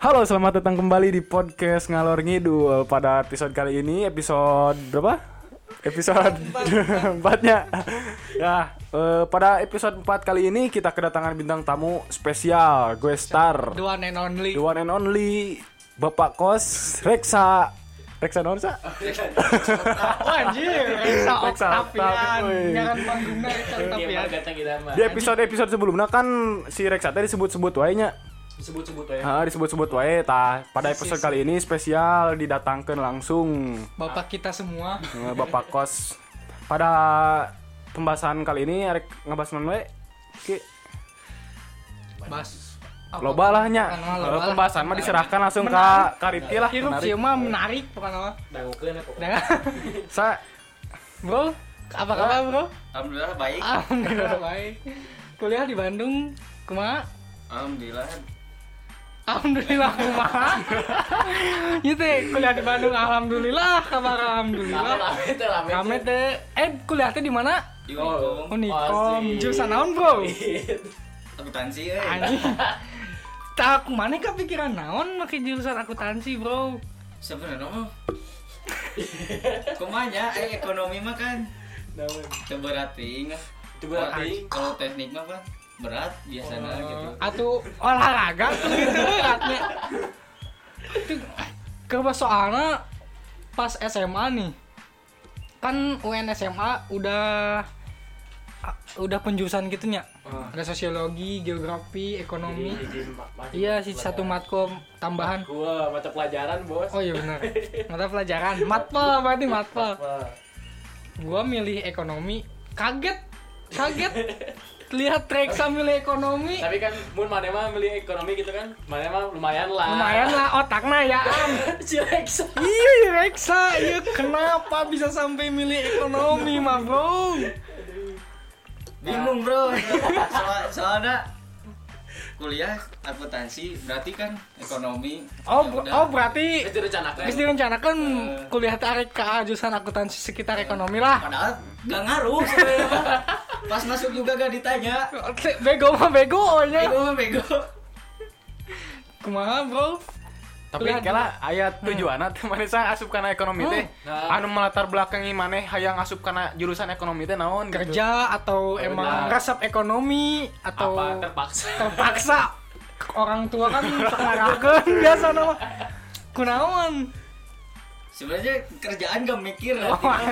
Halo, selamat datang kembali di podcast Ngalor Ngidul Pada episode kali ini, episode berapa? Episode 4-nya Ya, eh, pada episode 4 kali ini kita kedatangan bintang tamu spesial Gue Star The one and only. The one and only Bapak Kos Reksa Reksa non sa? Oh anjir, Reksa Octavian. Jangan panggungnya Reksa Octavian. Di episode-episode sebelumnya kan si Reksa tadi disebut-sebut wae nya Disebut-sebut ya. Ah, disebut-sebut wae tah. Pada episode kali ini spesial didatangkan langsung Bapak kita semua. Bapak Kos pada pembahasan kali ini arek ngebahas non we Ki, Bas. loba lah nya lah. pembahasan mah diserahkan langsung ke ka Rifki lah Hirup menarik. sih mah menarik pokoknya mah. Dangukeun ya pokoknya. Sa Bro, apa kabar bro? Alhamdulillah baik. Alhamdulillah baik. Kuliah di Bandung, kumaha? Alhamdulillah. Alhamdulillah kumaha? Gitu kuliah di Bandung alhamdulillah kabar alhamdulillah. Teh. Kami teh eh kuliah teh di mana? Di. Unikom. Unikom, jurusan naon, Bro? Akuntansi euy. Anjing. Tak mana kepikiran naon make jurusan akuntansi, Bro? Sebenarnya mah kumanya eh ekonomi mah kan Namun. berat ting. Coba aing. Kalau teknik mah kan berat biasanya gitu. Atuh olahraga tuh gitu beratnya. Itu kerba soalnya pas SMA nih. Kan UN SMA udah udah penjurusan gitu nya. Ada sosiologi, geografi, ekonomi. Iya sih satu matkul tambahan. Gua mata pelajaran, Bos. Oh iya benar. Mata pelajaran. Matpel berarti matpel. Gua milih ekonomi. Kaget. Kaget. Lihat Reksa milih ekonomi. Tapi kan mun mana mah beli ekonomi gitu kan. Mana mah lumayan lah. Lumayan lah otaknya ya am. si Reksa. Iya Reksa, iya kenapa bisa sampai milih ekonomi mah bro? Bingung, Bro. Soal soalnya kuliah akuntansi berarti kan ekonomi. Oh, Ya udah. oh berarti Itu rencanakan. Guys direncanakan kuliah tarik ke jurusan akuntansi sekitar ekonomi lah. Padahal gak ngaruh. Pas masuk juga gak ditanya. Bego mah bego nya. Bego mah bego. Kumaha bro? tapi kala ayat tujuan teh mana sa asup kana ekonomi teh Nah. anu melatar belakangi maneh hayang asup kana jurusan ekonomi teh naon gitu. Kerja atau emang resep ekonomi atau apa terpaksa. terpaksa orang tua kan pengarahkan biasa nama kunaon Sebenarnya kerjaan gak mikir Oh, lah.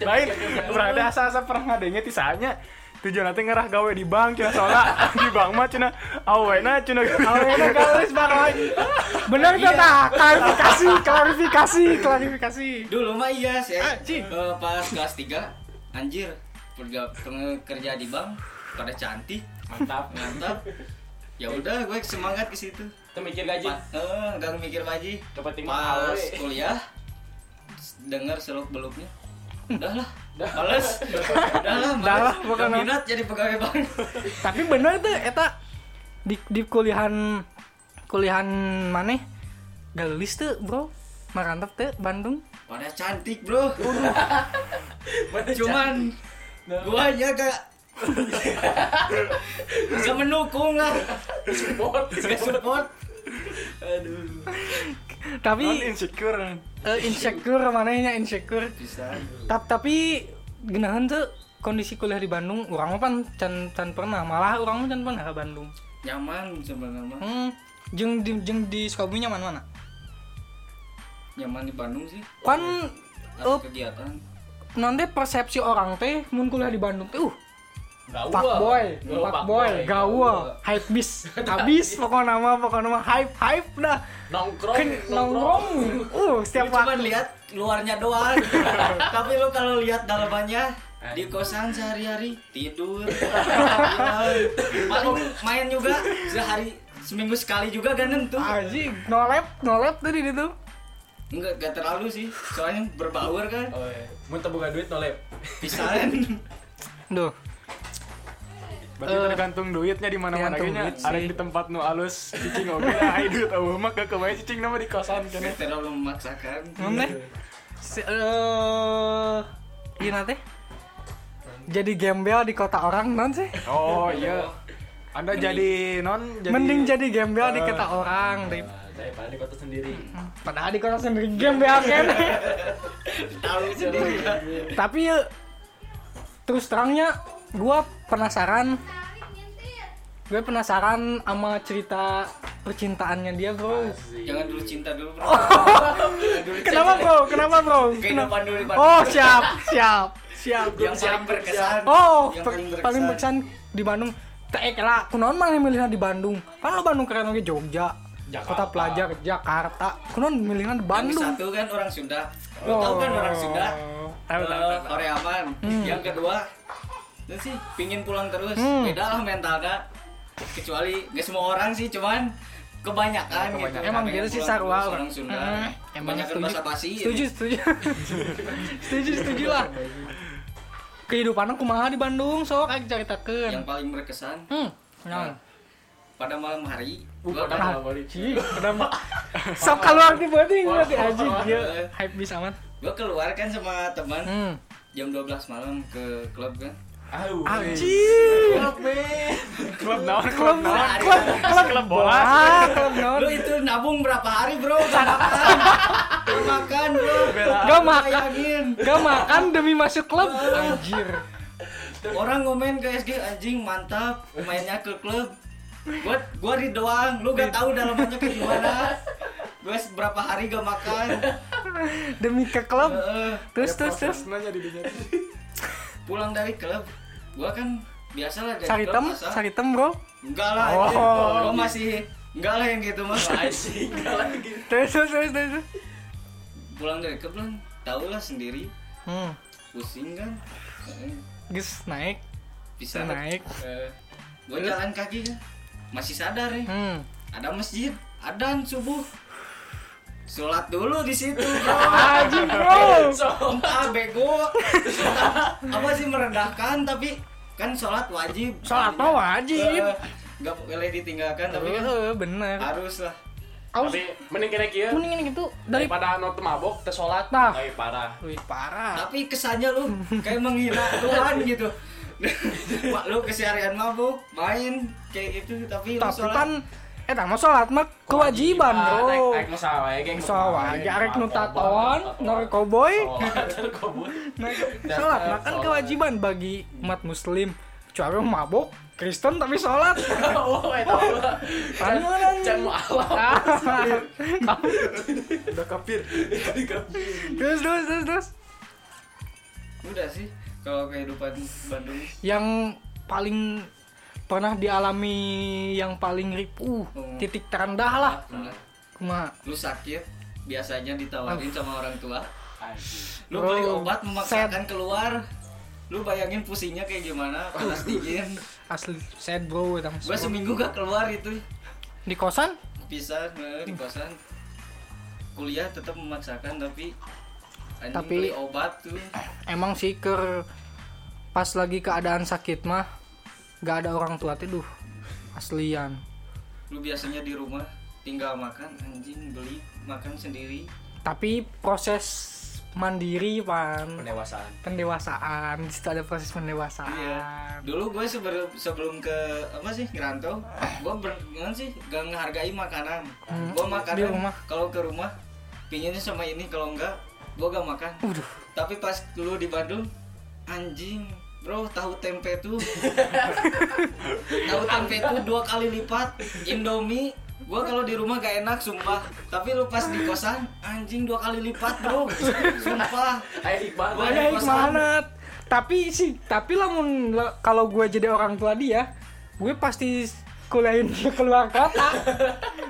lain berada asa-asa pernah ngadengnya tisanya tujuan nanti ngerah gawe di bank cina soalnya di bank mah cina awena cina Awalnya garis banget. Bener tuh tak? Klarifikasi, klarifikasi, klarifikasi. Dulu mah iya sih. Ah. Eh, pas kelas 3 anjir kerja kerja di bank pada cantik, Mantap. mantap. Ya udah gue semangat ke situ. Itu mikir gaji. Eh, gak mikir gaji. Mah awe. kuliah dengar seluk beluknya. Udah lah. Males. Udah lah, Udah lah, males. bukan minat jadi pegawai bank. Tapi bener tuh eta di di kuliahan kuliahan mana? Gelis tuh, Bro. Marantap tuh Bandung. Pada cantik, Bro. Mana Cuman gua aja gak Gak mendukung lah support. Support Aduh. Non Tapi insecure eh, insecure manehnya insecure. Bisa Tap, tapi genahan tuh kondisi kuliah di Bandung, orang pan can, can pernah, malah orang mah can pernah ke Bandung. Nyaman sebenarnya mah. Hmm, jeng di jeng di Sukabumi nyaman mana? Nyaman di Bandung sih Kan Oh. kegiatan nanti persepsi orang teh mun kuliah di Bandung teh uh Pak boy. Pak boy. gaul. Hype bis habis pokoknya nama pokoknya nama. Hype hype dah. Nongkrong. Ken nongkrong. uh setiap Lu cuma waktu. lihat luarnya doang. Tapi lu kalau lihat dalamannya di kosan sehari-hari tidur. Paling main juga sehari seminggu sekali juga gak nentu. Aji nolep nolep tadi itu enggak gak terlalu sih. Soalnya berbaur kan. Oh, iya. Teu boga duit no lep. pisahan. Duh berarti Eh, tergantung duitnya di mana-mana. Tergantung nya duit sih. ada di tempat nu alus cicing oge dah duit eueuh mah ke kebae cicing nama di kosan kan Gak terlalu memaksakan. Mana si, eh iya nanti. Jadi gembel di kota orang non sih? Oh iya. Anda jadi non jadi mending jadi gembel di kota orang dari daripada di kota sendiri. Padahal di kota sendiri game ya kan. tahu sendiri. Tapi ya, terus terangnya gua penasaran gue penasaran sama cerita percintaannya dia bro Asik. jangan dulu cinta dulu bro Jangan dulu kenapa cinta. bro kenapa bro Kenapa? kehidupan dulu Pak. oh siap siap siap yang paling berkesan oh yang paling berkesan, paling berkesan di Bandung Teh lah, kunaon mah yang milihnya di Bandung. Kan lo Bandung keren lagi Jogja, Jakarta. kota pelajar Jakarta. Kunaon milihnya di yang Bandung. satu kan orang Sunda lo tahu kan orang Sunda Tahu, tahu, Eh, tahu, tahu. Koreaman yang kedua sih pingin pulang terus Hmm. beda lah mentalnya kecuali nggak semua orang sih cuman kebanyakan, gitu Emang gitu sih Sarwa. orang Sunda Hmm, Emang kebanyakan setuju. bahasa basi Setuju, setuju. setuju, setuju lah. Kehidupannya kumaha di Bandung, sok aja yang ceritakeun. paling berkesan Hmm. Nah, pada malam hari Bukan gua nama balik. Cih, kenapa? Sok keluar di berarti aja dia hype bisa amat. gua keluar kan sama teman Hmm. jam 12 malam ke klub kan Aduh. Anjir. Klub naon, klub naon. Klub klub Klub bola. Ah, klub naon? lu itu nabung berapa hari bro gak makan Gak makan bro Gak makan. Gak makan demi masuk klub. Anjir. orang ngomen ke SG anjing mantap mainnya ke klub gua gua di doang lu gak tahu dalamannya kayak gimana gua berapa hari gak makan Demi ke klub. Terus terus terus. pulang dari klub gua kan biasa lah dari Saritem, klub masa- saritem bro. enggak lah Oh. anjing. gua masih enggak lah yang gitu mas Asik lagi. Terus terus terus terus. pulang dari klub lah tau lah sendiri Hmm. pusing kan. Gus naik, bisa naik. Eh, gua jalan kaki kan masih sadar nih Hmm. ada masjid adan subuh sholat dulu di situ bro Anjing bro. entah bego apa sih merendahkan tapi kan sholat wajib Sholat mah wajib. Eh, nggak boleh ditinggalkan tapi kan Eh, bener. harus lah Aus, Tapi mending kira kieu mendingan gitu dari daripada teu mabok teu salat. Nah. Tapi parah. Wih, parah. tapi kesannya lu kayak menghina Tuhan gitu Wah, lu keseharian mabuk main kayak gitu tapi lu Tapi sholat kan eh mah sholat mah kewajiban, Bro. Naik naik masalah wae ge. Sawa, arek nu tatoan, nore koboy. Sholat mah kan kewajiban bagi umat muslim. Kecuali mabuk, Kristen tapi sholat. Oh, eta mah. Kan mana? Can mu Allah. Udah kapir. Terus terus terus terus. udah sih kalau kehidupan Bandung Yang paling pernah dialami yang paling ripuh, Hmm. titik terendah lah. Kumaha? lu sakit biasanya ditawarin sama orang tua. Lu Bro, beli obat memaksakan keluar. Lu bayangin pusingnya kayak gimana panas dingin Asli sad bro, gua seminggu gak keluar itu. Di kosan? eh, di kosan. Kuliah tetap memaksakan tapi Tapi- beli obat tuh. emang sih ke pas lagi keadaan sakit mah gak ada orang tua tuh duh aslian. Lu biasanya di rumah tinggal makan anjing beli makan sendiri. Tapi proses mandiri pan. Pendewasaan. pendewasaan. Di situ ada proses pendewasaan. Iya. Dulu gue sebelum sebelum ke apa sih ngerantau gue berenang sih gak ngehargai makanan. Hmm, gue di makanan rumah. kalau ke rumah pinginnya sama ini kalau enggak gue gak makan. Udah. tapi pas dulu di Bandung anjing bro tahu tempe tuh. Tahu tempe tuh dua kali lipat. Indomie. Gua kalau di rumah gak enak sumpah. Tapi lu pas di kosan anjing dua kali lipat bro. Sumpah. Ayo Iqbal. Gua banget tapi sih tapi lamun la- kalau gue jadi orang tua dia gue pasti kuliahin dia keluar kota.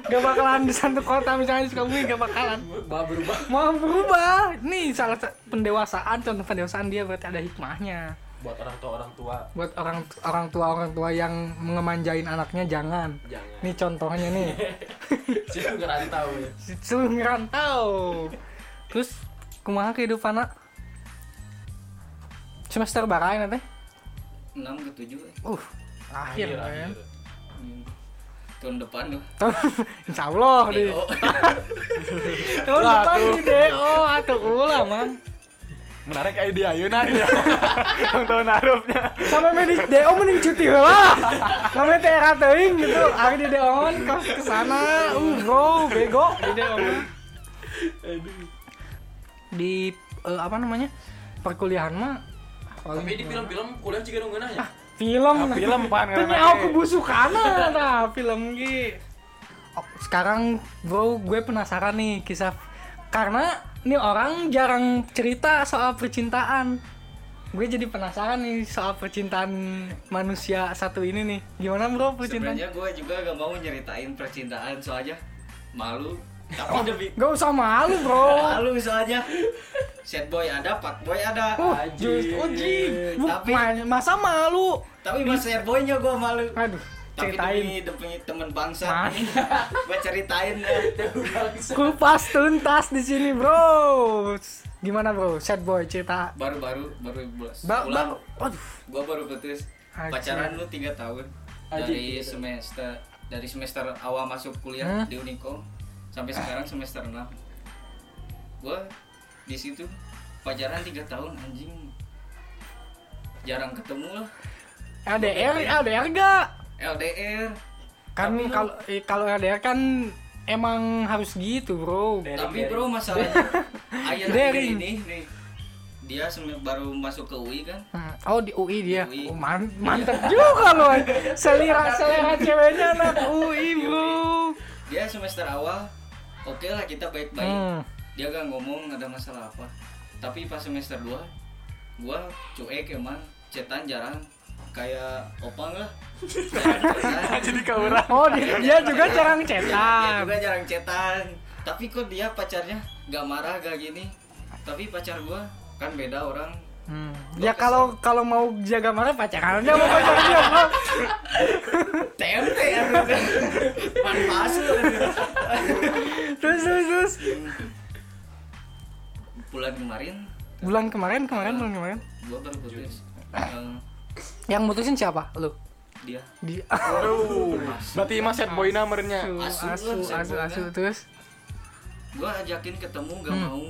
Gak bakalan di satu kota misalnya di Sukabumi gak bakalan. Bah berubah. mau berubah. Nih salah pendewasaan contoh pendewasaan dia berarti ada hikmahnya Buat orang tua orang tua. buat orang orang tua orang tua yang mengemanjain anaknya jangan Jangan. nih contohnya nih Sih ngerantau ya. suruh ngerantau terus kumaha kehidupan anak semester barai nanti enam ke tujuh eh. uh akhir Akhir. Hmm. tahun depan tuh insya Allah di DO. tahun depan tuh. di DO atau ulah man Menarik kayak dia ayeuna dia. Tahun-tahun harupnya. sampai mending DO mending cuti lah kami teh era teuing gitu. Ari di deongan ke ke sana uh bro bego. Di deongan di eh, apa namanya? Perkuliahan mah. Tapi di film-film kuliah juga nunggu nanya. film. Ah, film, Pan, karena- aku busukana nah film G Oh, sekarang bro gue penasaran nih kisah karena nih orang jarang cerita soal percintaan gue jadi penasaran nih soal percintaan manusia satu ini nih gimana bro percintaan Sebenarnya gue juga gak mau nyeritain percintaan soalnya malu. Tapi demi Gak usah malu bro malu soalnya. Sad boy ada, pak boy ada. Oh, just uji. Tapi- masa malu? Tapi mas sad boynya gue malu. Aduh, Tapi ceritain. demi demi teman bangsa, gue ceritain ya. Kupas tuntas di sini, Bro. Gimana, Bro? Sad boy cerita. Baru-baru baru bulan. Ba baru, aduh. Gue baru putus. Pacaran lu tiga tahun dari semester dari semester awal masuk kuliah Hah? di Unikom sampai sekarang semester 6 gue di situ pacaran tiga tahun anjing jarang ketemu lah LDR, LDR gak? LDR Kan kalau kalau LDR kan emang harus gitu, Bro. tapi bro masalahnya ayah Daring. ini nih dia baru masuk ke UI kan Hmm, Oh di UI dia. UI. Oh, man- mantep juga loh. Selera selera ceweknya anak UI, Bro. dia semester awal oke lah kita baik-baik Hmm. dia gak ngomong ada masalah apa tapi pas semester 2 gua cuek emang cetan jarang kayak opang lah. Jadi kau. Oh, dia, dia juga jarang dia cetan. juga jarang cetan tapi kok dia pacarnya gak marah gak gini tapi pacar gua kan beda orang Hmm. Ya kalau kalau mau jaga marah pacaran aja mau pacaran dia, Bro. TMT ya Terus terus terus. bulan kemarin Bulan kemarin kemarin bulan kemarin. gua baru putus Yang mutusin siapa? Lu. dia Di Aduh. Berarti mas sad boy namernya. asu Asu asu asu, asu terus. gua ajakin ketemu gak Hmm. mau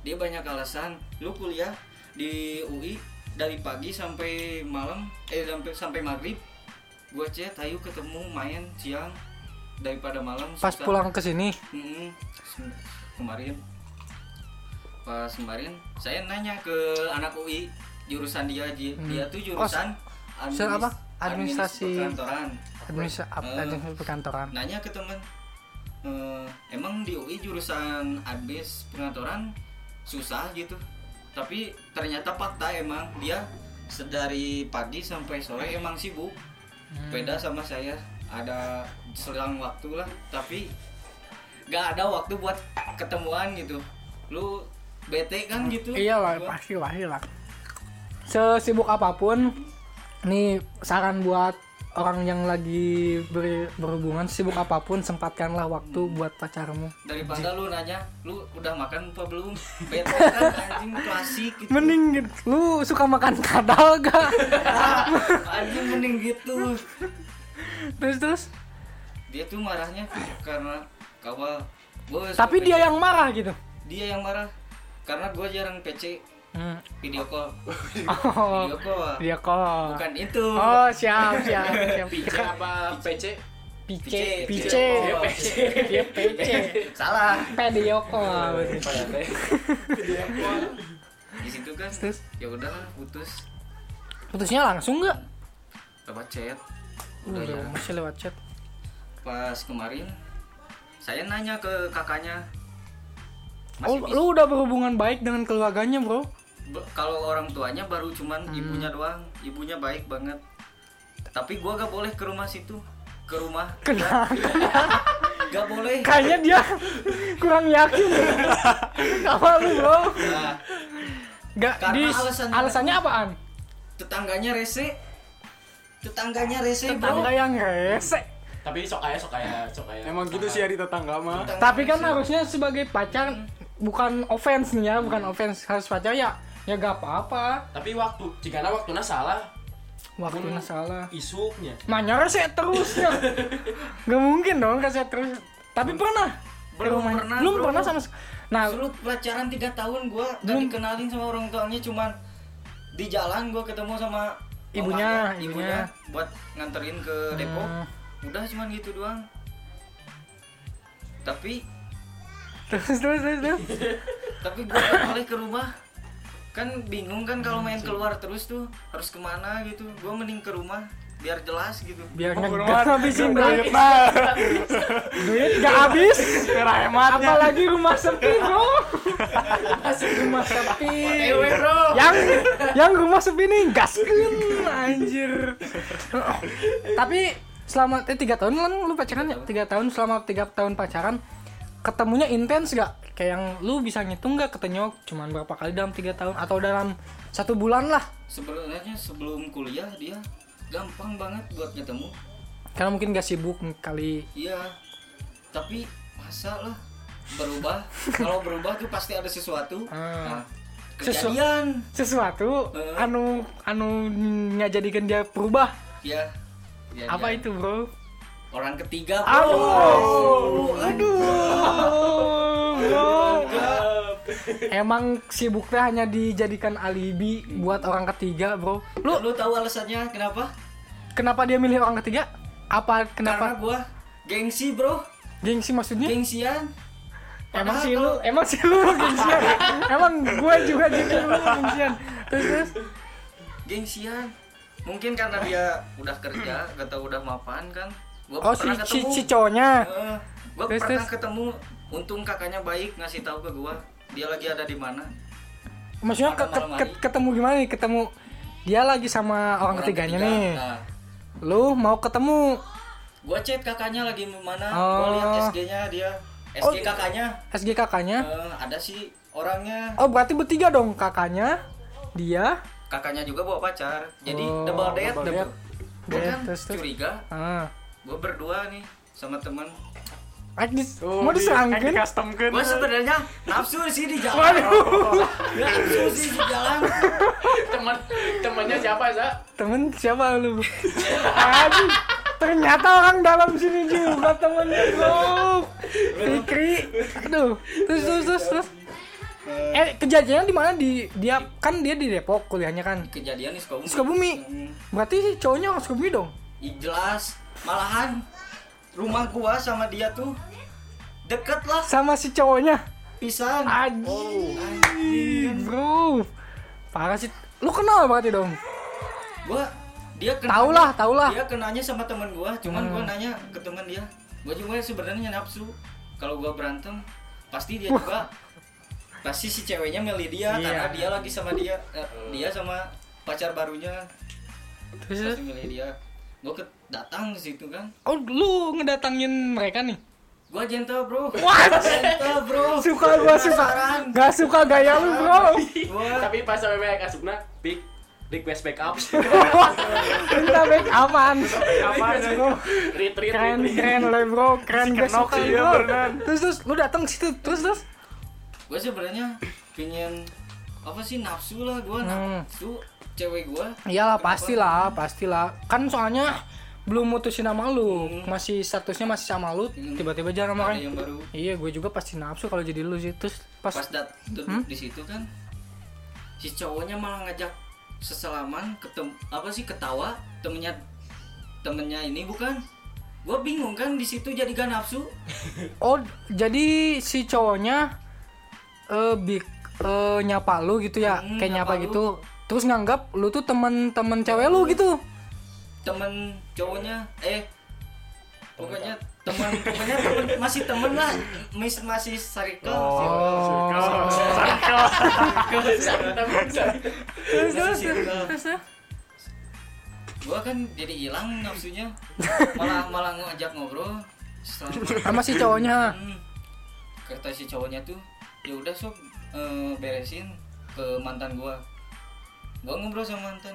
dia banyak alasan lu kuliah di UI dari pagi sampai malam eh sampai sampai maghrib gua chat ayo ketemu main siang daripada malam Pas susah. pulang ke sini. Sem- kemarin pas kemarin saya nanya ke anak UI jurusan dia dia, Hmm. dia tuh jurusan jurusan apa? Administrasi- perkantoran Administrasi Eh. administrasi perkantoran. nanya ke teman "Eh, emang di UI jurusan admis pengantoran susah gitu tapi ternyata fakta emang dia sedari pagi sampai sore emang sibuk Hmm. beda sama saya ada selang waktu lah tapi gak ada waktu buat ketemuan gitu lu bete kan gitu Iyalah, Gua- pasti lah, iyalah. Sesibuk apa pun, nih saran buat orang yang lagi ber- berhubungan sibuk apa pun sempatkanlah waktu buat pacarmu. daripada lu nanya lu udah makan apa belum bete kan anjing klasik gitu Mending gitu. lu suka makan kadal gak? anjing mending gitu terus terus. dia tuh marahnya karena kawal Tapi dia yang marah gitu. dia yang marah karena gue jarang PC Hmm. video call Oh, video call dia kok. bukan itu Oh, siap, siap, siap. PC apa PC? PC, PC. PC. Dia PC. salah Video call. di situ kan Terus ya udahlah putus putusnya langsung nggak? lewat chat udah Udah, ya masih lewat chat. pas kemarin saya nanya ke kakaknya Oh, lu udah berhubungan baik dengan keluarganya, Bro? Kalau orang tuanya baru cuman Hmm. ibunya doang ibunya baik banget tapi gua gak boleh ke rumah situ ke rumah Kenapa? gak boleh Kayaknya dia kurang yakin. Apa lu, Bro? nah, Gak Karena di alasannya- alasannya apaan? tetangganya rese tetangganya rese bro Tetangga yang rese. Tapi sok kaya sok kaya sok kaya. Emang gitu sih ya di tetangga mah. Tetangga Tapi kan rese. harusnya sebagai pacar bukan offense nih ya, bukan offense harus pacar ya. Ya gak apa-apa. Tapi waktu jika waktunya salah Waktunya Hmm. salah. isuknya. Manya rese terus ya. Gak mungkin dong rese terus. Tapi pernah. Belum rumahnya. pernah, Belum pernah sama Nah, Dulu pacaran tiga tahun gua gak Belum. dikenalin sama orang tuanya cuman di jalan gua ketemu sama Ibunya, mamahnya, ibunya. buat nganterin ke Depok Hmm. udah cuman gitu doang tapi terus terus terus, terus. tapi gue gak boleh ke rumah kan bingung kan kalau main keluar terus tuh harus ke mana gitu. Gue mending ke rumah biar jelas gitu. Biar nggak rumah, habisin duit. mah. duit nggak habis. Cara hematnya. apalagi rumah sepi bro. Masih rumah sepi. Yang yang rumah sepi nih gaskeun anjir. Tapi selama eh, tiga tahun kan lu pacaran ya? Tiga tahun selama tiga tahun pacaran ketemunya intens gak kayak yang lu bisa ngitung gak ketemu cuman berapa kali dalam tiga tahun atau dalam satu bulan lah? Sebenarnya sebelum kuliah dia gampang banget buat ketemu. Karena mungkin gak sibuk kali. Iya tapi masa lah berubah. Kalau berubah tuh pasti ada sesuatu. Ah. nah, Sesu- kejadian. sesuatu Eh. anu anu ngajadikan dia berubah? Ya, ya apa ya. itu bro orang ketiga bro aduh. Bro emang sibuknya hanya dijadikan alibi buat orang ketiga bro. Lu lu tahu alasannya kenapa? Kenapa dia milih orang ketiga? Apa karena kenapa gua gengsi bro. Gengsi maksudnya? Gengsian. Emang sih lu emang sih lu gengsian. Emang gue juga gitu lu gengsian. Terus terus? Gengsian. Mungkin karena dia udah kerja atau udah mapan kan gua oh si pernah si, ketemu. si cowoknya? Gua Terus, pernah terus. ketemu. Untung kakaknya baik ngasih tahu ke gua. Dia lagi ada di mana. Maksudnya ke- ke- ke- ketemu gimana nih? Ketemu dia lagi sama orang, ketiganya ketiga. nih. Nah, lu mau ketemu? Gua chat kakaknya lagi di mana? Oh. gua lihat SG-nya dia. Oh. SG kakaknya SG kakaknya? Eh, ada sih orangnya. Oh berarti bertiga dong kakaknya dia. Kakaknya juga bawa pacar. Jadi Oh, double date double double. date. Date, kan terus. curiga. Ah gua berdua nih sama teman Agis, Oh, mau di- diserangkan di customkeun. gua sebenarnya nafsu sih di jalan. Nafsu sih di jalan. Teman temannya siapa sa temen siapa lu? Aduh, ternyata orang dalam sini juga temennya bro. Fikri. Aduh terus terus terus, terus. eh kejadiannya di mana? Di dia kan dia di Depok kuliahnya kan? Kejadian di Sukabumi. Sukabumi. Hmm. berarti si cowoknya orang Sukabumi dong? Ih, jelas malahan rumah gua sama dia tuh deket lah. Sama si cowoknya? Pisan. Anjing, bro. Parah sih. Lu kenal berarti dong? Gua dia kenanya, Tahu lah, tahu lah. dia kenanya sama temen gua cuman Hmm. gua nanya ke temen dia. Gua juga sebenarnya nafsu. Kalau gua berantem pasti dia juga pasti si ceweknya milih dia Iya. karena dia lagi sama dia eh, dia sama pacar barunya. Terus. pasti milih dia gua ke datang ke situ kan. Oh lu ngedatangin mereka nih? Gua gentle bro. What? gentle bro. Suka gua suka gak suka gaya lu bro. Tapi pas sampai banyak asupna big request backup. Minta back aman Apaan sih? retreat keren keren le bro. Keren gue suka bro ya, beneran. terus terus lu datang ke situ terus terus? Gue sebenarnya pengen apa sih nafsu lah gue Hmm. nafsu. Cewek gue iyalah Kenapa? pastilah pastilah. Kan soalnya belum mutusin sama lu. Hmm. masih statusnya masih sama lu. Hmm. tiba-tiba jarang makan. yang baru. Iya gue juga pasti nafsu kalau jadi lu sih. Terus pas, pas dat Hmm? di situ kan si cowoknya malah ngajak seselaman ketemu apa sih ketawa. Temennya temennya ini bukan. Gue bingung kan di situ jadi gak nafsu. Oh jadi si cowoknya eh big eh, nyapa lu gitu ya Hmm, kayak nyapa nyapa lu. gitu terus nganggap lu tuh temen-temen cewek lu gitu temen cowoknya eh pokoknya teman pokoknya temen, masih temen lah Mis- masih sarika Oh. Masih circle. terus terus. gua kan jadi hilang nafsunya malah malah ngajak ngobrol sama sama si cowoknya Hmm. kata si cowoknya tuh ya udah sob eh, beresin ke mantan gua. Gua ngobrol sama mantan.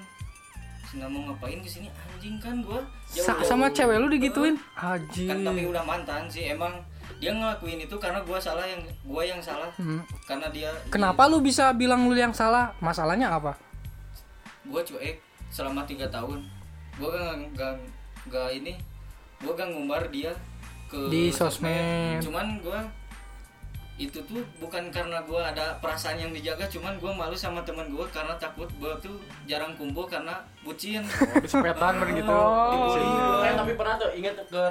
Nggak mau ngapain ke sini anjing kan gua Sa- sama cewek lu digituin? Eh, haji kan tapi udah mantan sih emang dia ngelakuin itu karena gua salah yang gua yang salah. Hmm. karena dia kenapa lu bisa bilang lu yang salah? Masalahnya apa? Gua cuek selama tiga tahun gua gak, gak, gak ini gua gak ngumbar dia ke Di sosmed. cuman gua itu tuh bukan karena gue ada perasaan yang dijaga cuman gue malu sama teman gue karena takut gue tuh jarang kumpul karena bucin Kesepetan kan gitu. dibully gua. Eh, tapi pernah tuh inget ke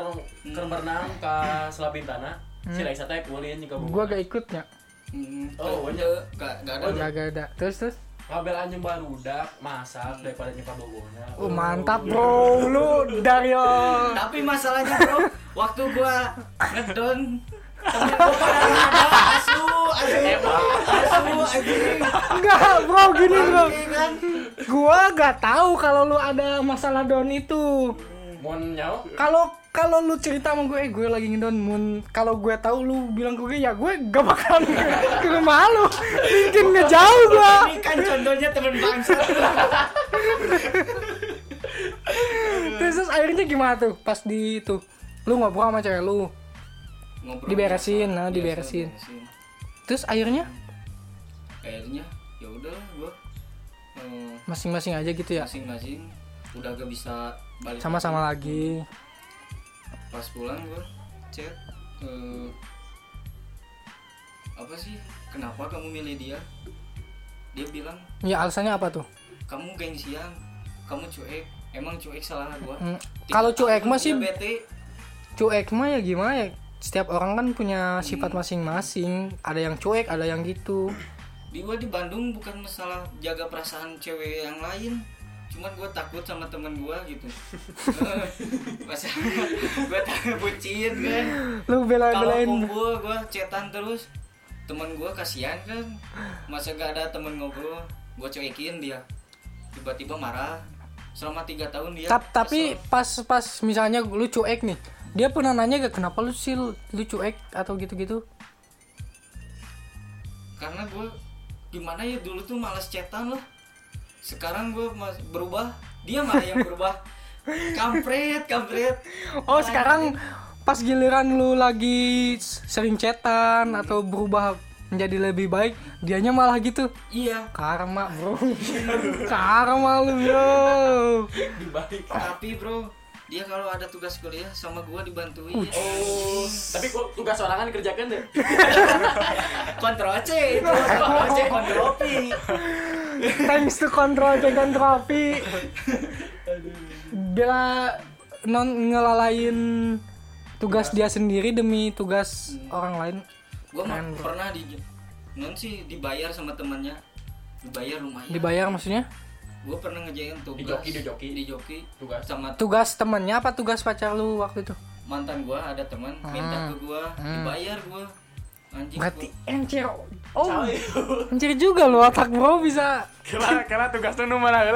ke berenang ke Selabintana. Si Raisa teh kulin juga Gua gak ikutnya. Hmm, Oh, banyak. gak, gak ada Oh, Gak gak ada. Terus terus. Ngabel anjing barudak masak daripada nyekap bogona. Oh, mantap bro, lu Dario. tapi masalahnya bro waktu gue ngedown gue asu asu asu anjing Enggak bro, gini bro. Kan Gua gak tahu kalau lu ada masalah down itu. Mon nyau. Kalau kalau lu cerita sama gue, eh, gue lagi ngedown mun. Kalau gue tahu lu bilang ke gue, ya gue gak bakalan ke, ke rumah lu. Mungkin ngejauh gua. ini kan contohnya temen bangsa Terus, terus akhirnya gimana tuh pas di itu? Lu ngobrol sama cewek lu. Ngobrol Diberesin, biasa, nah, biasa, diberesin. beresin. Terus akhirnya akhirnya ya udahlah gue eh, masing-masing aja gitu ya. masing-masing udah gak bisa balik Sama-sama lagi. pas pulang gue chat eh, apa sih kenapa kamu milih dia dia bilang Ya alasannya apa tuh? kamu gengsian kamu cuek emang cuek salah gua Hmm, kalau cuek tahun mah sih- dia bete Cuek mah ya gimana ya? Setiap orang kan punya sifat masing-masing. Ada yang cuek, ada yang gitu. di gua di Bandung bukan masalah jaga perasaan cewek yang lain cuman gua takut sama temen gua gitu masa gua takut bucin kan Lu kalau bela-belain. kumpul gua cetan terus temen gua kasihan kan masa gak ada temen ngobrol gua cuekin dia tiba-tiba marah selama tiga tahun dia Tap- tapi kesel. pas pas misalnya lu cuek nih, dia pernah nanya gak kenapa lu sih lu lu cuek atau gitu-gitu? karena gue gimana ya dulu tuh malas cetan loh sekarang gue mas berubah dia malah yang berubah kampret kampret Oh sekarang pas giliran lu lagi sering cetan atau berubah menjadi lebih baik, dianya malah gitu. iya Karma bro, karma lu bro. Dibalik. tapi bro dia kalau ada tugas kuliah sama gue dibantuin Oh, tapi kok tugas orang kan dikerjakan deh. kontrol C itu kontrol C kontrol P Thanks to control C control V. Bila non ngelalain tugas dia sendiri demi tugas orang lain. gue mah pernah di non sih dibayar sama temannya dibayar lumayan Dibayar maksudnya? Gue pernah ngejain tugas Di joki, di joki. di joki Tugas. sama Tugas temennya apa tugas pacar lu waktu itu? mantan gua ada teman minta ke gua dibayar gua anjing Berarti gua. encer. Oh, encer juga lu otak bro bisa. Kira kira tugas tuh mana ieu.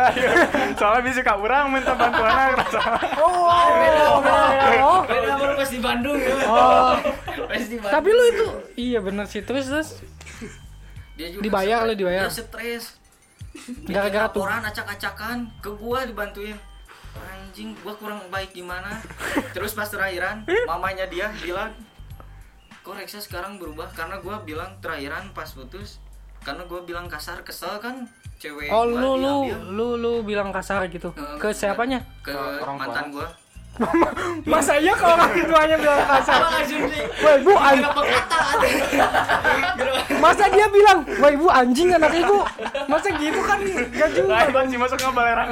Soalnya bisa ka urang minta bantuan rasa. Oh, oh. beda sama lu pas di Bandung ya Oh. pas di Bandung Tapi lu itu iya bener sih terus terus dia juga dibayar, lu dibayar. dia stres gara-gara tuh. orang acak-acakan. Ke gua dibantuin. Anjing gua kurang baik gimana? Terus pas terakhiran mamanya dia bilang kok Reksa sekarang berubah? Karena gua bilang terakhiran pas putus. Karena gua bilang kasar kesel kan? Cewek Oh lu lu lu lu bilang kasar gitu. Eh, Ke siapanya? ke orang mantan gua Masa iya kalau orang tuanya bilang kasar? Wah, ibu an apa kata Masa dia bilang, "Wah, ibu anjing anak ibu." Masa gitu kan enggak juga. Lain kan sih masuk ke balerang.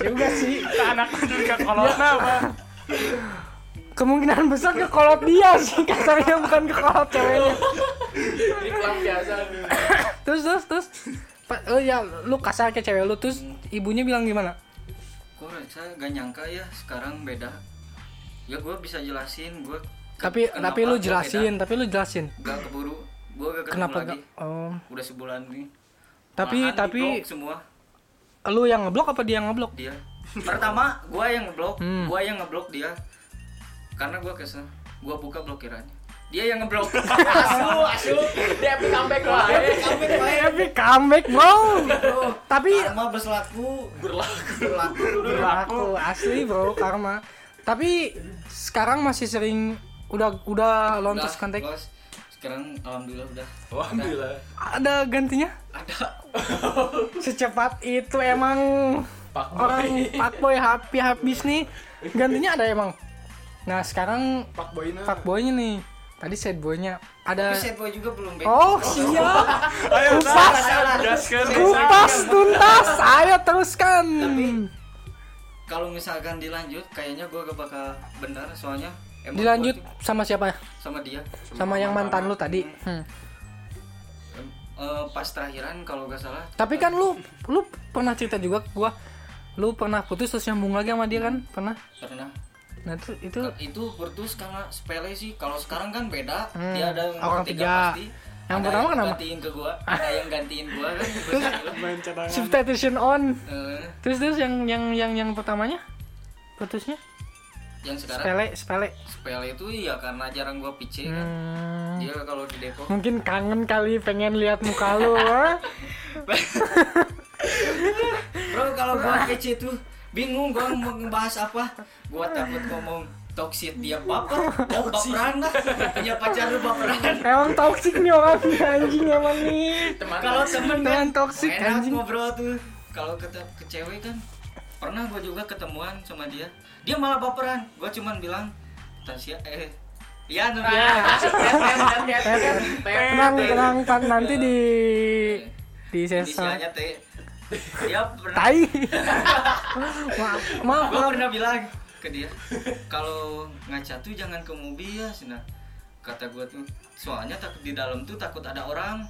juga sih. Anak jadi ka kolotna apa. Kemungkinan besar ke kolot dia sih kasarnya bukan ke kolot ceweknya. Ini kurang biasa. Terus terus terus oh ya lu kasar ke cewek lu terus ibunya bilang gimana? Kok saya gak nyangka ya sekarang beda ya gua bisa jelasin gua ke- Tapi tapi lu jelasin, beda. tapi lu jelasin. gak keburu gua gak ketemu Kenapa lagi gak? Oh. udah sebulan nih Tapi Malahan tapi semua lu yang ngeblok apa dia yang ngeblok? dia pertama gua yang ngeblok Hmm. gua yang ngeblok dia karena gua kesel gua buka blokirannya dia yang ngeblok asu asu Dia epic comeback lah. eh. Comeback wae. Epic comeback, bro. Tapi karma berlaku Berlaku. berlaku aku asli, bro, karma. Tapi sekarang masih sering udah udah lontos kontak. sekarang alhamdulillah udah Alhamdulillah. Ada gantinya? ada Secepat itu emang Pak orang fuckboy happy habis nih. Gantinya ada emang. Nah, sekarang Pak Boyna. fuckboynya nih. Tadi sad boy-nya ada Tapi sad boy juga belum back. Oh, siap. Ayo, Kupas. Kupas tuntas. Ayo teruskan. Tapi- Kalau misalkan dilanjut, kayaknya gua gak bakal benar soalnya emang Dilanjut gua tuh sama siapa? sama dia. Sama yang mantan lu tadi. Hmm. Eh, pas terakhiran kalau gak salah. Tapi kan lu lu pernah cerita juga ke gua lu pernah putus terus nyambung lagi sama dia kan? Pernah? pernah Nah, itu itu itu putus karena sepele sih kalau sekarang kan beda Hmm, dia ada yang orang tiga. pasti Yang ada pertama yang kenapa? gantiin ke gua ada yang gantiin gua kan Main cadangan. substitution on. Eh, Terus terus yang yang yang yang pertamanya putusnya yang sekarang sepele sepele. sepele itu ya karena jarang gua PC kan Hmm. dia kalau di Depok Mungkin kangen kali pengen lihat muka lu. bro kalau gua PC itu bingung gua mau ngebahas apa. Gua takut ngomong toxic dia baper. Mau baperan lah punya pacar lu baperan. Emang toxic nih orang anjing emang nih. kalau temen Teman kan toxic enak anjing. ngobrol tuh. Kalau ke, ke cewek kan pernah gue juga ketemuan sama dia. Dia malah baperan. Gue cuman bilang Tasya eh Iya, Nur. Tenang tenang kan nanti di di sesar. Inisialnya Dia pernah, Tai. maaf, maaf, gue pernah bilang ke dia, kalau ngaca tuh jangan ke mobil ya, Sina. Kata gue tuh, soalnya takut di dalam tuh takut ada orang.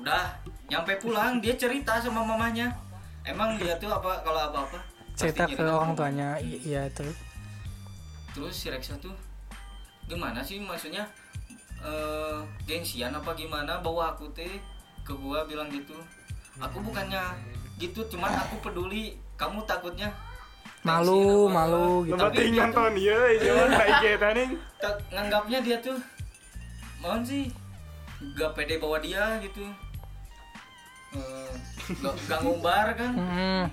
Udah, nyampe pulang dia cerita sama mamanya. Emang dia tuh apa kalau apa-apa? pasti Cerita ke orang tuanya. Iya itu. terus si Reksa tuh gimana sih maksudnya eh gengsian apa gimana bawa aku teh ke gua bilang gitu aku bukannya gitu cuman aku peduli kamu takutnya Malu, apa. malu gitu. Tapi nonton ieu jangan kayak gitu nih. Nganggapnya dia tuh mohon sih gak pede bawa dia gitu Eh, gak, gak ngumbar kan Hmm.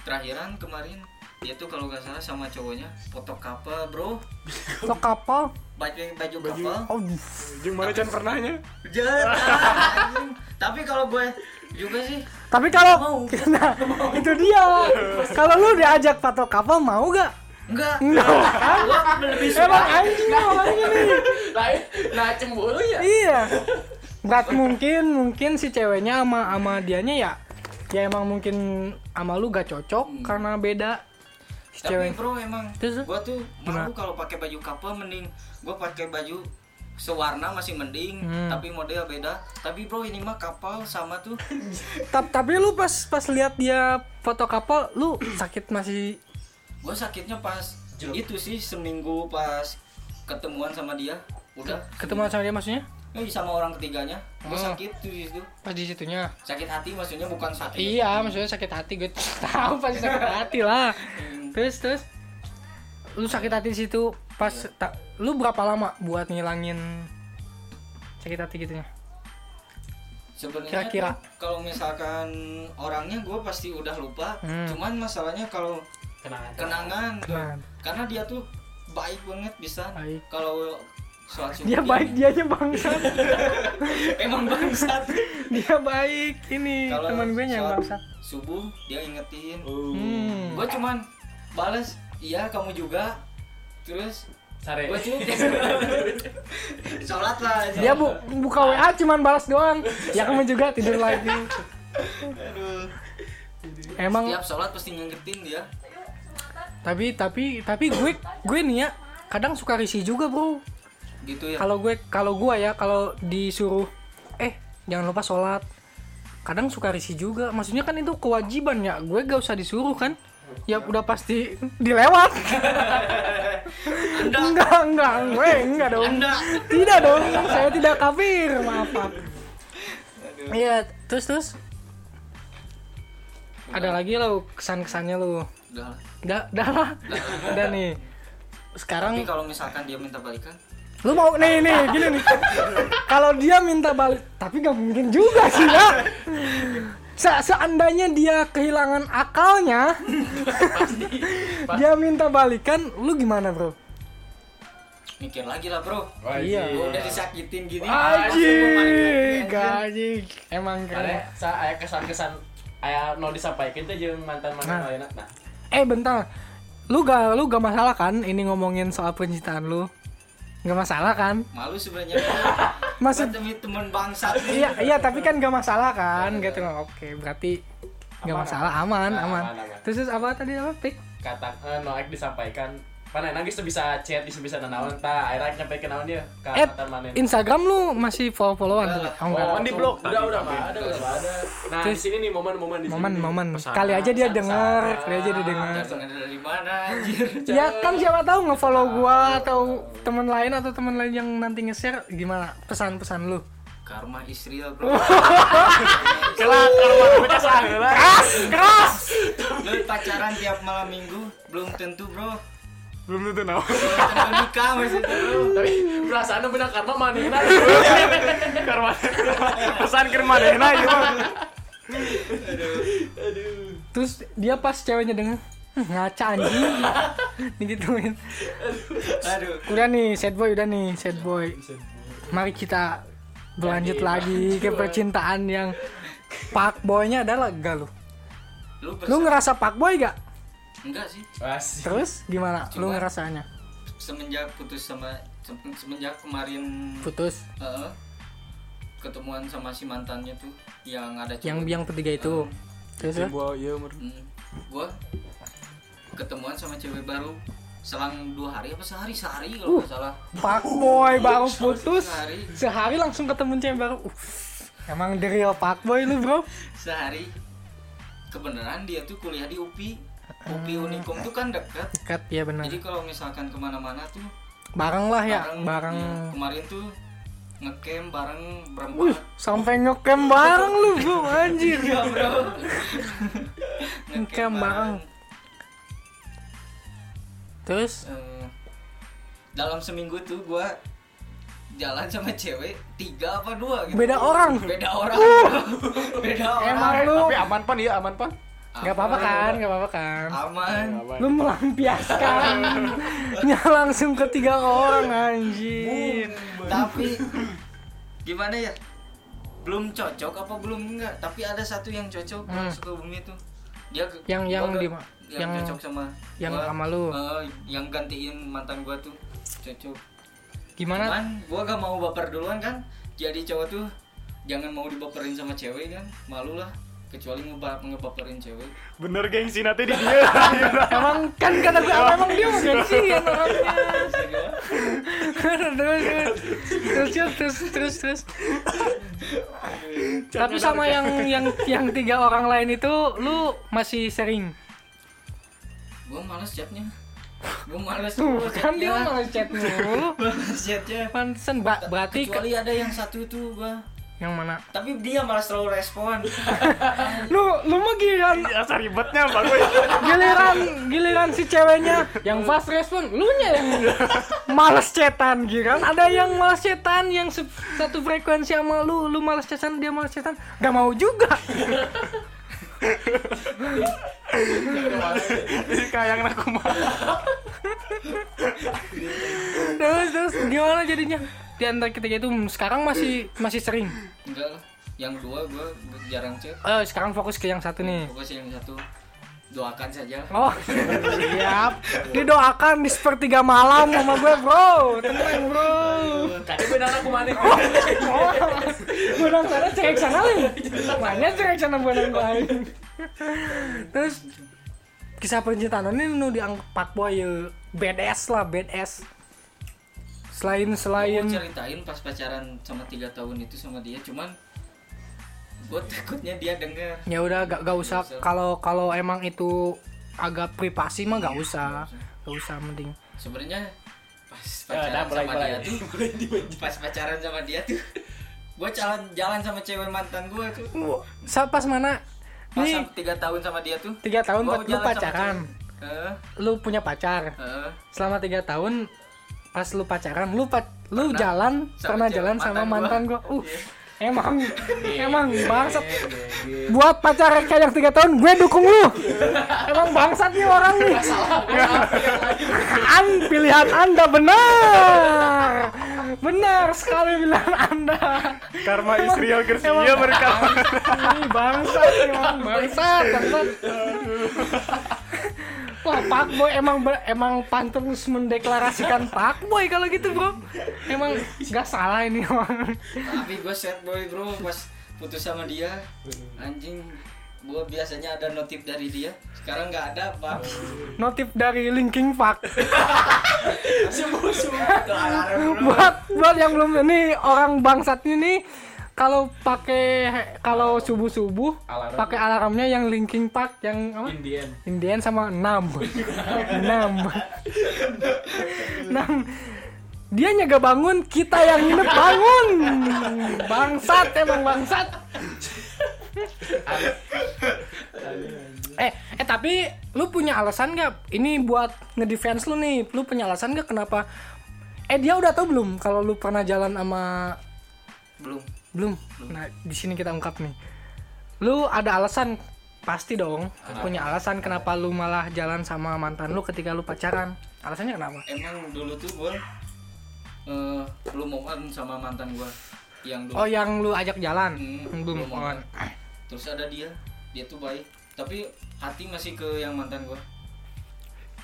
terakhiran kemarin dia tuh kalau gak salah sama cowoknya foto kapal bro Lo kapal. baju baju kapal Oh, Jeung mana can pernahnya? Jangan. Tapi kalau gue juga sih tapi kalau Mau. nah, itu dia. Kalau lu diajak foto kapal mau gak? enggak. Enggak. Gue lebih Emang suka. anjing orang ini. Lain, nah cemburu ya. Iya. Nggak mungkin mungkin si ceweknya sama sama dianya ya ya emang mungkin sama lu gak cocok karena beda Tapi cewek. bro emang Terus? gue tuh Gimana? malu kalau pakai baju couple mending gue pakai baju sewarna masih mending Hmm. tapi model beda. Tapi bro ini mah kapal sama tuh. Ta- tapi lu pas pas lihat dia foto kapal lu sakit masih? Gue sakitnya pas itu sih seminggu pas ketemuan sama dia. Udah. Ketemu sama dia maksudnya? Eh, sama orang ketiganya. Gue Oh. sakit tuh di situ. Pas di situnya? Sakit hati maksudnya bukan sakit iya maksudnya sakit hati. Gue tahu pasti sakit hati lah. Hmm. Terus terus lu sakit hati di situ pas ta- lu berapa lama buat ngilangin sakit hati gitunya Sebenarnya Kira-kira. kalau misalkan orangnya gue pasti udah lupa. Hmm. Cuman masalahnya kalau Kenangan. kenangan tuh. Kenangan. Karena dia tuh baik banget bisa. Kalau soal dia baik dianya bangsat Emang bangsat. dia baik ini teman gue yang sholat bangsat Subuh dia ingetin. hmm. Gue cuman balas, "Iya, kamu juga." Terus Sare. sholat lah dia bu buka WA cuman balas doang ya kamu juga tidur lagi Aduh. emang Tiap sholat pasti ngingetin dia. tapi tapi tapi gue gue nih ya kadang suka risih juga bro Gitu ya. kalau gue kalau gue ya kalau disuruh eh jangan lupa sholat kadang suka risih juga maksudnya kan itu kewajiban ya gue gak usah disuruh kan ya udah pasti dilewat. Enggak. Enggak gue enggak dong. Anda. tidak dong. Saya tidak kafir. Maaf maaf. Iya terus terus? Ada lagi lo kesan kesannya lo? Udah udah udah lah. Udah nih. Sekarang Tapi kalau misalkan dia minta balikan, lu mau nih nih gini nih. Kalau dia minta balik tapi gak mungkin juga sih ya Se- seandainya dia kehilangan akalnya dia minta balikan lu gimana bro mikir lagi lah bro. Iya. Gua udah disakitin gini. Aji, Anjing. gaji, emang Ada keren. sa aya kesan-kesan aya no disampaikan teh jeung mantan-mantan Nah. lainna. Nah, Eh bentar, lu gak lu gak masalah kan ini ngomongin soal percintaan lu? nggak masalah kan malu sebenarnya maksud demi teman bangsat iya iya tapi kan nggak masalah kan gitu. Oke berarti Aman, masalah aman aman aman, aman. terus terus apa tadi apa pik? Kata eh, Noek disampaikan mana nangis tuh bisa chat bisa bisa nanawan ta akhirnya nyampe ke naon dia ke eh mana Instagram lu masih follow followan tuh oh, enggak. Oh, di blok udah udah tapi. nggak ada udah nggak ada. Nah di sini nih momen-momen di sini. Momen nih. momen pesan- kali aja dia denger pesan. kali aja dia denger. Dari mana anjir? Ya kan siapa tahu nge-follow gua atau teman lain atau teman lain yang nanti nge-share gimana? Pesan-pesan lu. Karma Israel bro. Kelak karma lah. keras keras. Lu pacaran tiap malam minggu? Belum tentu bro Belum tentu naon. tentu nikah bro tapi perasaan benar karma manehna Karma. Pesan ke manehna mah. terus dia pas ceweknya denger "Hmm, ngaca anjing. Digituin aduh. Udah nih sad boy udah nih sad boy. Mari kita berlanjut lagi ke percintaan yang pak boynya adalah gak lu lu, ngerasa pak boy gak enggak sih. Asik. terus gimana lu Cuma- ngerasanya semenjak putus sama sem- semenjak kemarin putus? Eh, ketemuan sama si mantannya tuh yang ada yang cewek. yang ketiga itu? Terus ya? Gua. Hmm, gua ketemuan sama cewek baru selang dua hari apa sehari? Sehari kalau nggak salah. pak boy baru putus. sehari. Sehari langsung ketemu cewek baru. Uh, emang the real pak boy lu bro. Sehari. Kebenaran dia tuh kuliah di UPI UPI Unikum tuh kan dekat. Dekat ya benar. Jadi kalau misalkan ke mana-mana tuh bareng lah ya bareng, bareng. Ya, kemarin tuh ngecamp bareng Wih, berempat sampai ngecamp bareng lu bro anjir. Iya bro. Ngecamp bareng. terus? Eh, dalam seminggu tuh gua jalan sama cewek tiga apa dua gitu. Beda orang. beda orang. Bro. beda orang. emang lu Tapi aman pan. Ya, aman pan. Nggak apa-apa kan nggak apa-apa kan. Aman. Lu melampiaskan. Nya langsung ke tiga orang anjir. Tapi gimana ya? Belum cocok apa belum enggak? Tapi ada satu yang cocok Hmm. hmm. Sukabumi tuh dia Yang- yang gak- di yang, yang- cocok sama yang gua. sama lu. Eh, yang gantiin mantan gua tuh cocok. Gimana? Cuman gua gak mau baper duluan kan? Jadi cowok tuh jangan mau dibaperin sama cewek kan? Malu lah kecuali ngeba- ngebaperin cewek. Bener gengsi nanti di dia. emang kan kata gue emang dia mau gengsian orangnya. Terus terus terus. Terus terus terus tapi sama yang yang yang tiga orang lain itu lu masih sering? Gua males chatnya. Gua males tuh kan dia chatnya. malah chat mulu. Males chatnya. Pantesan ba- berarti ke- kecuali ada yang satu itu gua yang mana? Tapi dia malah selalu respon. Lu lu mah giliran Asa ribetnya Pak gue. giliran giliran si ceweknya. Yang fast respon lu nya yang males cetan giliran. Ada yang males cetan yang satu frekuensi sama lu. Lu males cetan dia males cetan. Gak mau juga. Jadi kayak aku mah. terus terus gimana jadinya di antara ketiga itu hmm, sekarang masih masih sering. Enggak lah. Yang dua gua jarang chat oh sekarang fokus ke yang satu nih. Fokus yang satu. Doakan saja. Oh siap. Didoakan di sepertiga malam sama gue bro. Tenang bro. Tadi benar aku maneh Oh Benang sana cek sana lu Mana cek sana benang lain Terus Kisah percintaan ini nu dianggap Pak Boy ya Badass lah badass Selain selain Gua ceritain pas pacaran sama tiga tahun itu sama dia cuman gue takutnya dia denger. Ya udah gak, gak usah. Kalau kalau emang itu agak privasi mah gak usah. Gak usah. Mending. Sebenarnya pas Ya, pacaran mulai, sama mulai. dia tuh pas pacaran sama dia tuh gue jalan jalan sama cewek mantan gue tuh. Sa- Pas mana? Pas Nih. tiga tahun sama dia tuh. Tiga tahun gua lu pacaran. cewek. Eh, Lu punya pacar. Eh, selama tiga tahun pas lu pacaran lu pa- lu Pernah. jalan pernah jalan sama mantan mantan gua. Gua. uh Iya. emang emang bangsat. buat pacaran kayak yang tiga tahun gue dukung lu. Emang bangsat nih orang nih. An pilihan anda benar. Benar sekali pilihan anda. Karma Israel Gersia mereka. ini bangsat emang bangsat bangsat Wah, Pak Boy emang emang pantas mendeklarasikan Pak Boy kalau gitu, Bro. Emang gak salah ini orang. tapi gue sad boy bro pas putus sama dia anjing gue biasanya ada notif dari dia sekarang nggak ada pak Notif dari Linking bro. buat buat yang belum ini orang bangsat ini kalau pakai kalau subuh subuh Alarm. pakai alarmnya yang linking park yang apa? Indian. Indian sama enam. Enam. Enam. Dia nyaga bangun kita yang nginep bangun. Bangsat emang bangsat. Eh eh tapi lu punya alasan gak ini buat ngedefense lu nih. Lu punya alasan gak kenapa? Eh dia udah tahu belum kalau lu pernah jalan sama belum belum. Nah di sini kita ungkap nih. Lu ada alasan? Pasti dong. Punya alasan kenapa lu malah jalan sama mantan lu ketika lu pacaran. Alasannya kenapa? Emang dulu tuh gue eh belum move on sama mantan gue yang dulu. Oh yang lu ajak jalan? Hmm, belum belum on terus ada dia dia tuh baik. Tapi hati masih ke yang mantan gue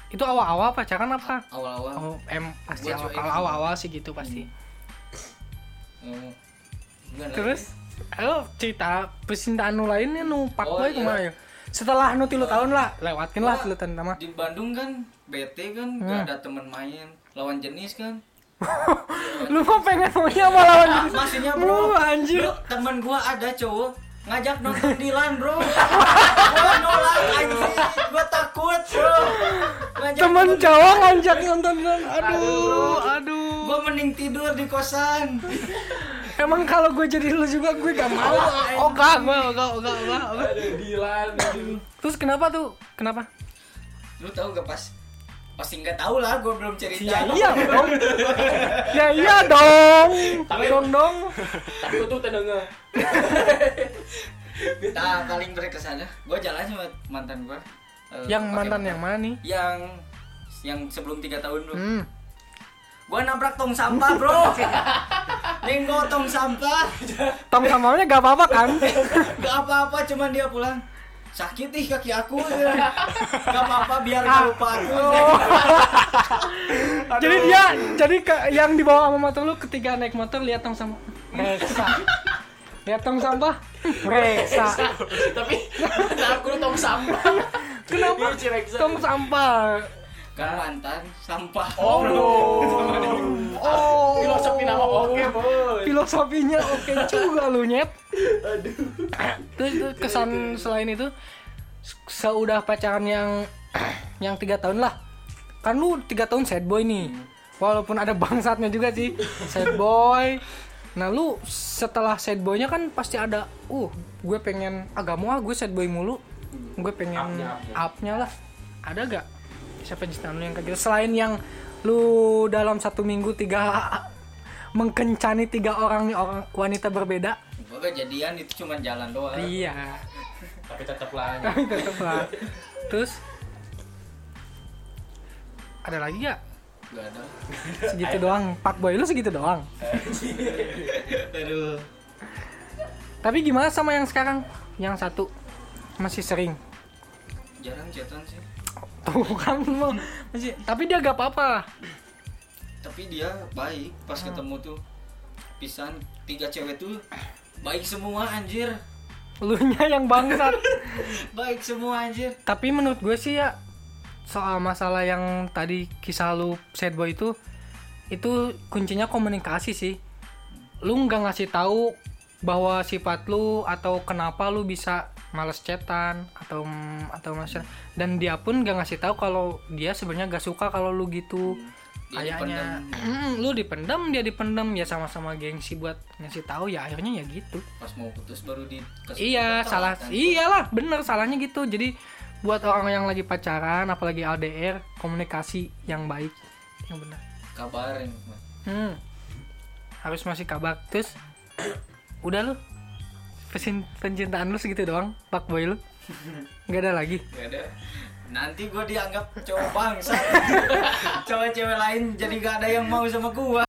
itu awal-awal pacaran apa? Awal-awal. Oh em pasti awal-awal sih gitu pasti. Eh, gimana terus lo cerita percintaan lu lainnya nu pak Oh, iya. ke mana ya setelah nu tilu tahun lah lewatin lah tilu tahun nama di Bandung kan bete kan Hmm. gak ada temen main. Lawan jenis kan. Lu mau pengen maunya sama lawan Nah, jenis? maksudnya bro, Wah, anjir. bro, temen gua ada cowok ngajak nonton Dilan bro. Gua nolak anjing. Gua takut bro. Ngajak temen cowok ngajak nonton film aduh aduh. Gua mending tidur di kosan emang kalau gue jadi lu juga gue gak mau. Oh gak gue gak gak gak Ada Dilan. terus kenapa tuh? Kenapa? Lu tahu gak pas pasti nggak tahu lah gua belum cerita. Ya iya dong. Ya iya dong. Dong dong. Tapi tuh tenengah. nah paling berkesan gua jalan sama mantan gua. Eh, yang mantan yang mana nih? Yang yang sebelum tiga tahun bro hmm. Gua nabrak tong sampah bro. Nenggo tong sampah. Tong samanya gak apa-apa kan? Gak apa-apa cuman dia pulang sakit ih kaki aku. Gak apa-apa biar gak lupa aku. Jadi dia jadi ke, yang dibawa sama motor lu ketika naik motor lihat tong sampah. Reksa lihat tong sampah. Reksa Tapi aku tong sampah. kenapa? Iya, tong sampah kan mantan sampah. Oh, oh. Filosofi nama oke, boy. filosofinya oke juga lu nyet. Terus itu kesan selain itu seudah pacaran yang yang tiga tahun lah. Kan lu tiga tahun sad boy nih. Walaupun ada bangsatnya juga sih sad boy. Nah lu setelah sad boynya kan pasti ada uh gue pengen agak mau ah gue sad boy mulu. Gue pengen Up-nya, up-nya. up-nya lah. Ada gak siapa cintaan lu yang kayak gitu. Selain yang lu dalam satu minggu tiga mengkencani tiga orang nih orang wanita berbeda. Gua kejadian itu cuman jalan doang. Iya. Tapi tetap lah. tapi tetep lah. Terus? Ada lagi gak gak ada. Segitu doang. Pak boy lu segitu doang? Aduh. Tapi gimana sama yang sekarang? Yang satu? Masih sering? Jarang chatan sih tuh kan masih tapi dia gak apa-apa. Tapi dia baik pas ketemu tuh. Pisan tiga cewek tuh baik semua anjir. Lu nya yang bangsat. Baik semua anjir. Tapi menurut gue sih ya soal masalah yang tadi kisah lu sad boy itu itu kuncinya komunikasi sih. Lu nggak ngasih tahu bahwa sifat lu atau kenapa lu bisa males chatan atau atau mas dan dia pun gak ngasih tahu kalau dia sebenarnya gak suka kalau lu gitu Dia kayaknya mm, lu dipendam dia dipendam ya sama-sama gengsi buat ngasih tahu ya akhirnya ya gitu pas mau putus baru dikasih Iya, salah. kan. Iyalah, bener salahnya gitu. Jadi buat orang yang lagi pacaran, apalagi LDR, komunikasi yang baik, yang benar. kabarin Hmm. Harus masih kabar. Terus udah lu Pesin, pencintaan lu segitu doang, Pak Boy lu. Gak ada lagi. Gak ada nanti gue dianggap cowok bangsa cowok cewek lain jadi gak ada yang mau sama gua